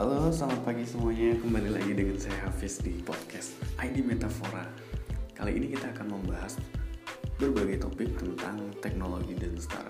Halo, selamat pagi semuanya. Kembali lagi dengan saya Hafiz di podcast ID Metafora. Kali ini kita akan membahas berbagai topik tentang teknologi dan startup.